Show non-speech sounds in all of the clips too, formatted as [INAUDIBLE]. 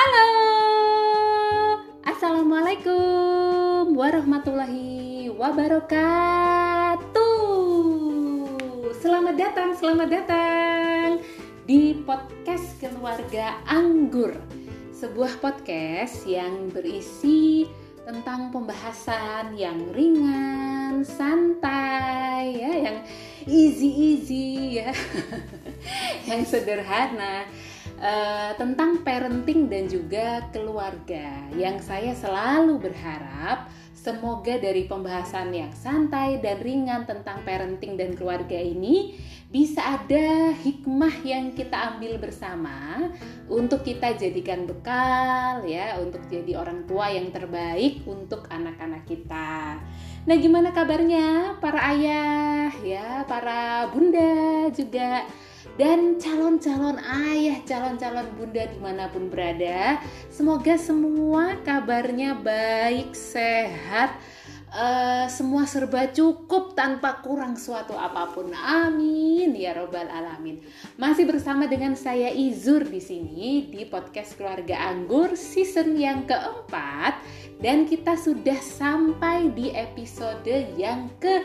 Halo, Assalamualaikum warahmatullahi wabarakatuh. Selamat datang, selamat datang di podcast keluarga Anggur. Sebuah podcast yang berisi tentang pembahasan yang ringan, santai, ya, yang easy-easy, ya, [LAUGHS] yang sederhana uh, tentang parenting dan juga keluarga yang saya selalu berharap semoga dari pembahasan yang santai dan ringan tentang parenting dan keluarga ini bisa ada hikmah yang kita ambil bersama untuk kita jadikan bekal ya untuk jadi orang tua yang terbaik untuk anak-anak kita. Nah, gimana kabarnya para ayah ya, para bunda juga dan calon-calon ayah, calon-calon bunda di mana pun berada. Semoga semua kabarnya baik, sehat, uh, semua serba cukup tanpa kurang suatu apa pun. Amin ya robbal alamin. Masih bersama dengan saya Izur di sini di podcast Keluarga Anggur season yang keempat dan kita sudah sampai di episode yang ke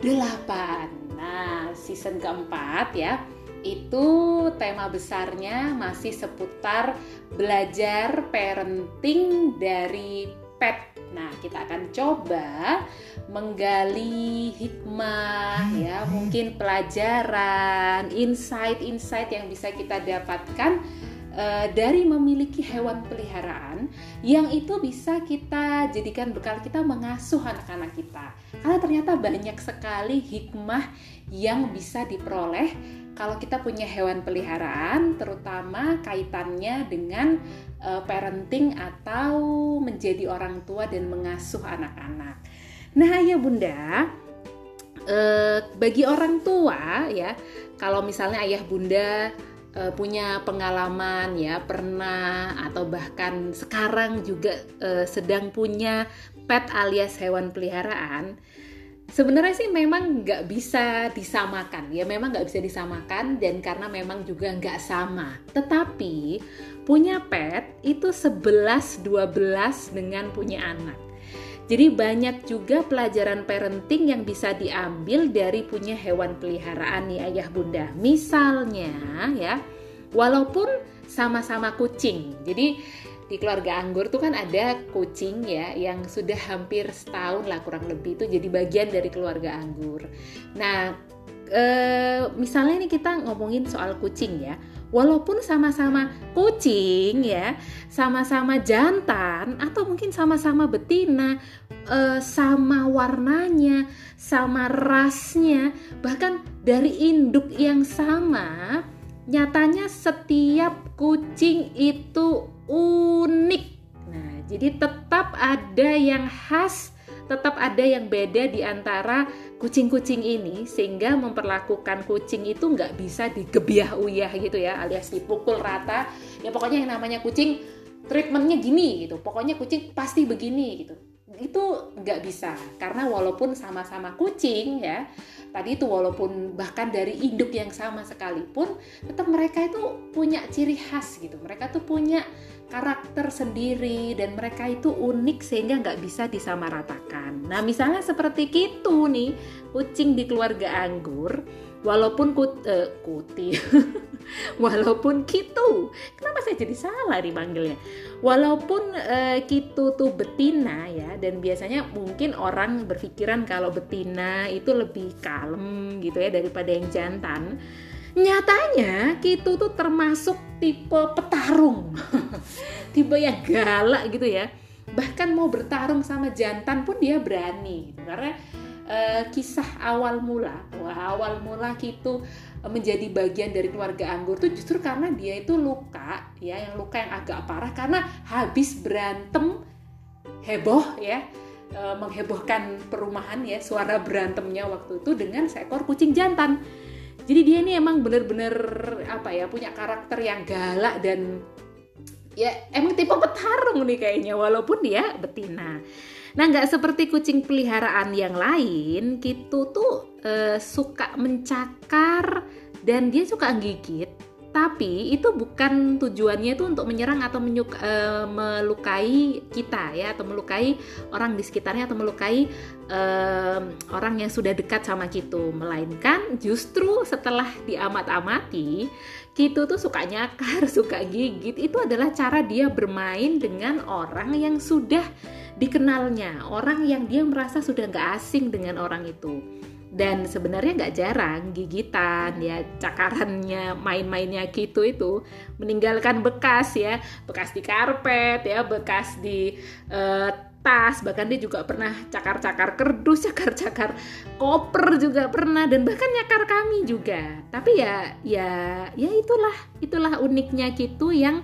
8. Nah, season keempat ya itu tema besarnya masih seputar belajar parenting dari pet. Nah, kita akan coba menggali hikmah ya, mungkin pelajaran, insight-insight yang bisa kita dapatkan uh, dari memiliki hewan peliharaan yang itu bisa kita jadikan bekal kita mengasuh anak-anak kita. Karena ternyata banyak sekali hikmah yang bisa diperoleh kalau kita punya hewan peliharaan, terutama kaitannya dengan uh, parenting atau menjadi orang tua dan mengasuh anak-anak. Nah, ya Bunda, uh, bagi orang tua ya, kalau misalnya ayah Bunda uh, punya pengalaman ya, pernah atau bahkan sekarang juga uh, sedang punya pet alias hewan peliharaan, sebenarnya sih memang nggak bisa disamakan ya memang nggak bisa disamakan dan karena memang juga nggak sama. Tetapi punya pet itu 11-12 dengan punya anak. Jadi banyak juga pelajaran parenting yang bisa diambil dari punya hewan peliharaan nih ayah bunda. Misalnya ya walaupun sama-sama kucing. Jadi di keluarga anggur tuh kan ada kucing ya yang sudah hampir setahun lah kurang lebih itu jadi bagian dari keluarga anggur. Nah, e, misalnya ini kita ngomongin soal kucing ya. Walaupun sama-sama kucing ya, sama-sama jantan atau mungkin sama-sama betina, e, sama warnanya, sama rasnya, bahkan dari induk yang sama, nyatanya setiap kucing itu unik. Nah, jadi tetap ada yang khas, tetap ada yang beda di antara kucing-kucing ini sehingga memperlakukan kucing itu nggak bisa digebiah uyah gitu ya alias dipukul rata. Ya pokoknya yang namanya kucing treatmentnya gini gitu. Pokoknya kucing pasti begini gitu. Itu nggak bisa karena walaupun sama-sama kucing ya tadi itu walaupun bahkan dari induk yang sama sekalipun tetap mereka itu punya ciri khas gitu. Mereka tuh punya karakter sendiri dan mereka itu unik sehingga nggak bisa disamaratakan. Nah misalnya seperti itu nih kucing di keluarga anggur walaupun kut, uh, kuti. [LAUGHS] Walaupun kitu. Kenapa saya jadi salah dipanggilnya walaupun uh, kitu tuh betina ya dan biasanya mungkin orang berpikiran kalau betina itu lebih kalem gitu ya daripada yang jantan. Nyatanya kitu tuh termasuk tipe petarung. [LAUGHS] Tipe yang galak gitu ya. Bahkan mau bertarung sama jantan pun dia berani gitu. karena uh, kisah awal mula. Wah awal mula gitu menjadi bagian dari keluarga anggur tuh justru karena dia itu luka ya yang luka yang agak parah karena habis berantem heboh ya e, menghebohkan perumahan ya suara berantemnya waktu itu dengan seekor kucing jantan. Jadi dia ini emang bener-bener apa ya punya karakter yang galak dan ya emang tipe petarung nih kayaknya walaupun dia betina Nah, nggak seperti kucing peliharaan yang lain, Kitu tuh e, suka mencakar dan dia suka gigit. Tapi itu bukan tujuannya itu untuk menyerang atau menyuk, e, melukai kita ya atau melukai orang di sekitarnya atau melukai e, orang yang sudah dekat sama kita melainkan justru setelah diamat-amati tuh suka nyakar [LAUGHS] suka gigit. Itu adalah cara dia bermain dengan orang yang sudah dikenalnya. Orang yang dia merasa sudah nggak asing dengan orang itu dan sebenarnya nggak jarang gigitan ya cakarannya main-mainnya gitu itu meninggalkan bekas ya. Bekas di karpet ya bekas di uh, tas bahkan dia juga pernah cakar-cakar kerdus [LAUGHS] cakar-cakar koper juga pernah dan bahkan nyakar kami juga. Tapi ya ya ya itulah itulah uniknya gitu yang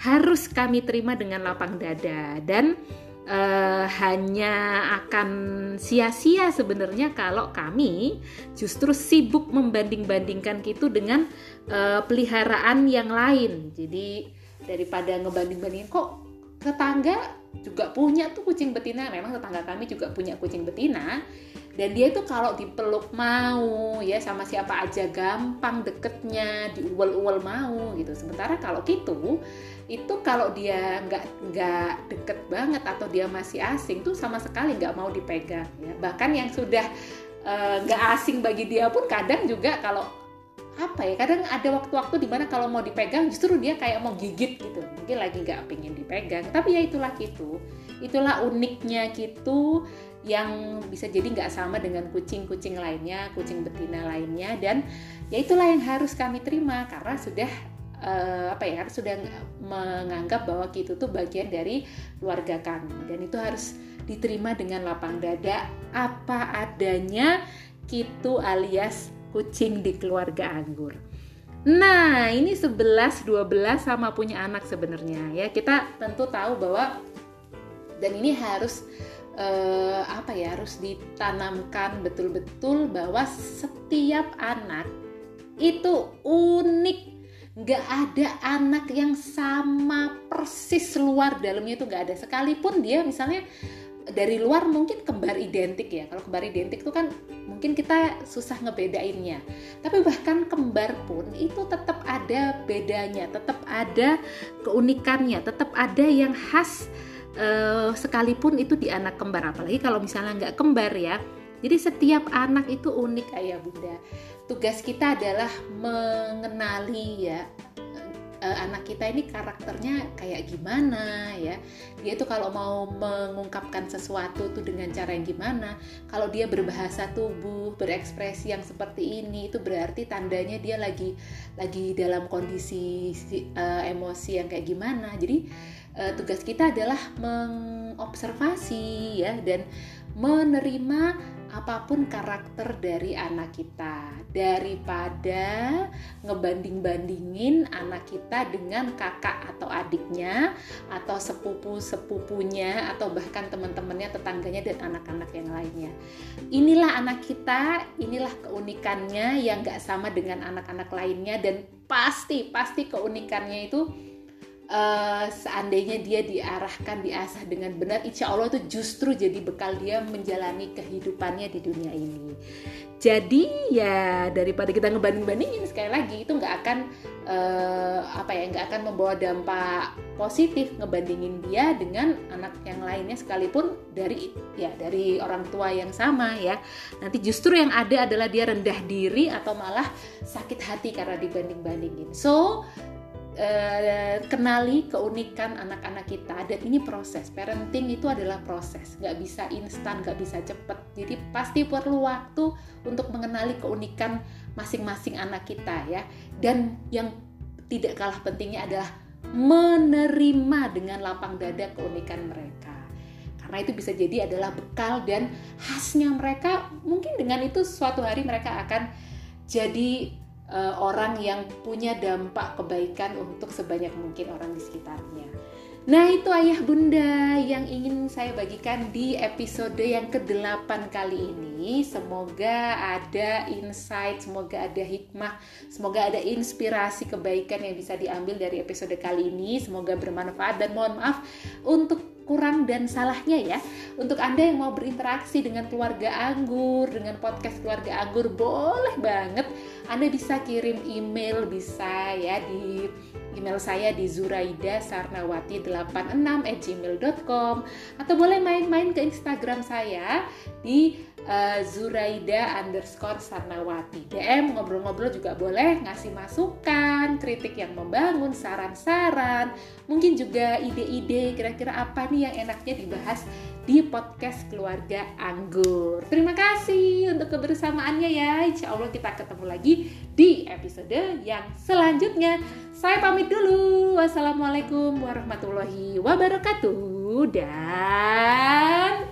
harus kami terima dengan lapang dada. Dan uh, hanya akan sia-sia sebenarnya kalau kami justru sibuk membanding-bandingkan gitu dengan uh, peliharaan yang lain. Jadi daripada ngebanding-bandingin kok tetangga juga punya tuh kucing betina. Memang tetangga kami juga punya kucing betina dan dia itu kalau dipeluk mau ya sama siapa aja gampang deketnya diuwel-uwel mau gitu sementara kalau gitu itu kalau dia nggak nggak deket banget atau dia masih asing tuh sama sekali nggak mau dipegang ya. Bahkan yang sudah eh, nggak uh, asing bagi dia pun kadang juga kalau apa ya kadang ada waktu-waktu di mana kalau mau dipegang justru dia kayak mau gigit gitu. Mungkin lagi nggak pengen dipegang. Tapi ya itulah gitu. Itulah uniknya gitu yang bisa jadi nggak sama dengan kucing-kucing lainnya, kucing betina lainnya. Dan ya itulah yang harus kami terima karena sudah uh, apa ya harus sudah menganggap bahwa itu tuh bagian dari keluarga kami dan itu harus diterima dengan lapang dada apa adanya gitu alias kucing di keluarga anggur. Nah, ini 11 12 sama punya anak sebenarnya ya. Kita tentu tahu bahwa dan ini harus uh, apa ya harus ditanamkan betul-betul bahwa setiap anak itu unik nggak ada anak yang sama persis luar dalamnya itu nggak ada. Sekalipun dia misalnya dari luar mungkin kembar identik ya. Kalau kembar identik itu kan mungkin kita susah ngebedainnya. Tapi bahkan kembar pun itu tetap ada bedanya tetap ada keunikannya tetap ada yang khas uh, sekalipun itu di anak kembar. Apalagi kalau misalnya nggak kembar ya jadi setiap anak itu unik ayah bunda. Tugas kita adalah mengenali ya uh, anak kita ini karakternya kayak gimana ya. Dia tuh kalau mau mengungkapkan sesuatu tuh dengan cara yang gimana. Kalau dia berbahasa tubuh berekspresi yang seperti ini itu berarti tandanya dia lagi lagi dalam kondisi uh, emosi yang kayak gimana. Jadi uh, tugas kita adalah mengobservasi ya dan menerima apa pun karakter dari anak kita daripada ngebanding-bandingin anak kita dengan kakak atau adiknya atau sepupu-sepupunya atau bahkan teman-temannya, tetangganya dan anak-anak yang lainnya. Inilah anak kita, inilah keunikannya yang gak sama dengan anak-anak lainnya dan pasti pasti keunikannya itu uh, seandainya dia diarahkan diasah dengan benar insya Allah itu justru jadi bekal dia menjalani kehidupannya di dunia ini. Jadi ya daripada kita ngebanding-bandingin sekali lagi itu nggak akan uh, apa ya nggak akan membawa dampak positif ngebandingin dia dengan anak yang lainnya sekalipun dari ya dari orang tua yang sama ya. Nanti justru yang ada adalah dia rendah diri atau malah sakit hati karena dibanding-bandingin. So Uh, kenali keunikan anak-anak kita. Dan ini proses. Parenting itu adalah proses. Nggak bisa instan nggak bisa cepet. Jadi pasti perlu waktu untuk mengenali keunikan masing-masing anak kita ya. Dan yang tidak kalah pentingnya adalah menerima dengan lapang dada keunikan mereka. Karena itu bisa jadi adalah bekal dan khasnya mereka. Mungkin dengan itu suatu hari mereka akan jadi uh, orang yang punya dampak kebaikan untuk sebanyak mungkin orang di sekitarnya. Nah itu ayah bunda yang ingin saya bagikan di episode yang ke-8 kali ini Semoga ada insight, semoga ada hikmah, semoga ada inspirasi kebaikan yang bisa diambil dari episode kali ini Semoga bermanfaat dan mohon maaf untuk kurang dan salahnya ya. Untuk Anda yang mau berinteraksi dengan keluarga anggur, dengan podcast keluarga anggur, boleh banget. Anda bisa kirim email, bisa ya di email saya di zuraida86@gmail.com atau boleh main-main ke Instagram saya di uh, Zuraida underscore Sarnawati. DM ngobrol-ngobrol juga boleh ngasih masukan kritik yang membangun saran-saran mungkin juga ide-ide kira-kira apa nih yang enaknya dibahas di podcast keluarga anggur. Terima kasih untuk kebersamaannya ya. Insya Allah kita ketemu lagi di episode yang selanjutnya. Saya pamit dulu. Wassalamualaikum warahmatullahi wabarakatuh. Dan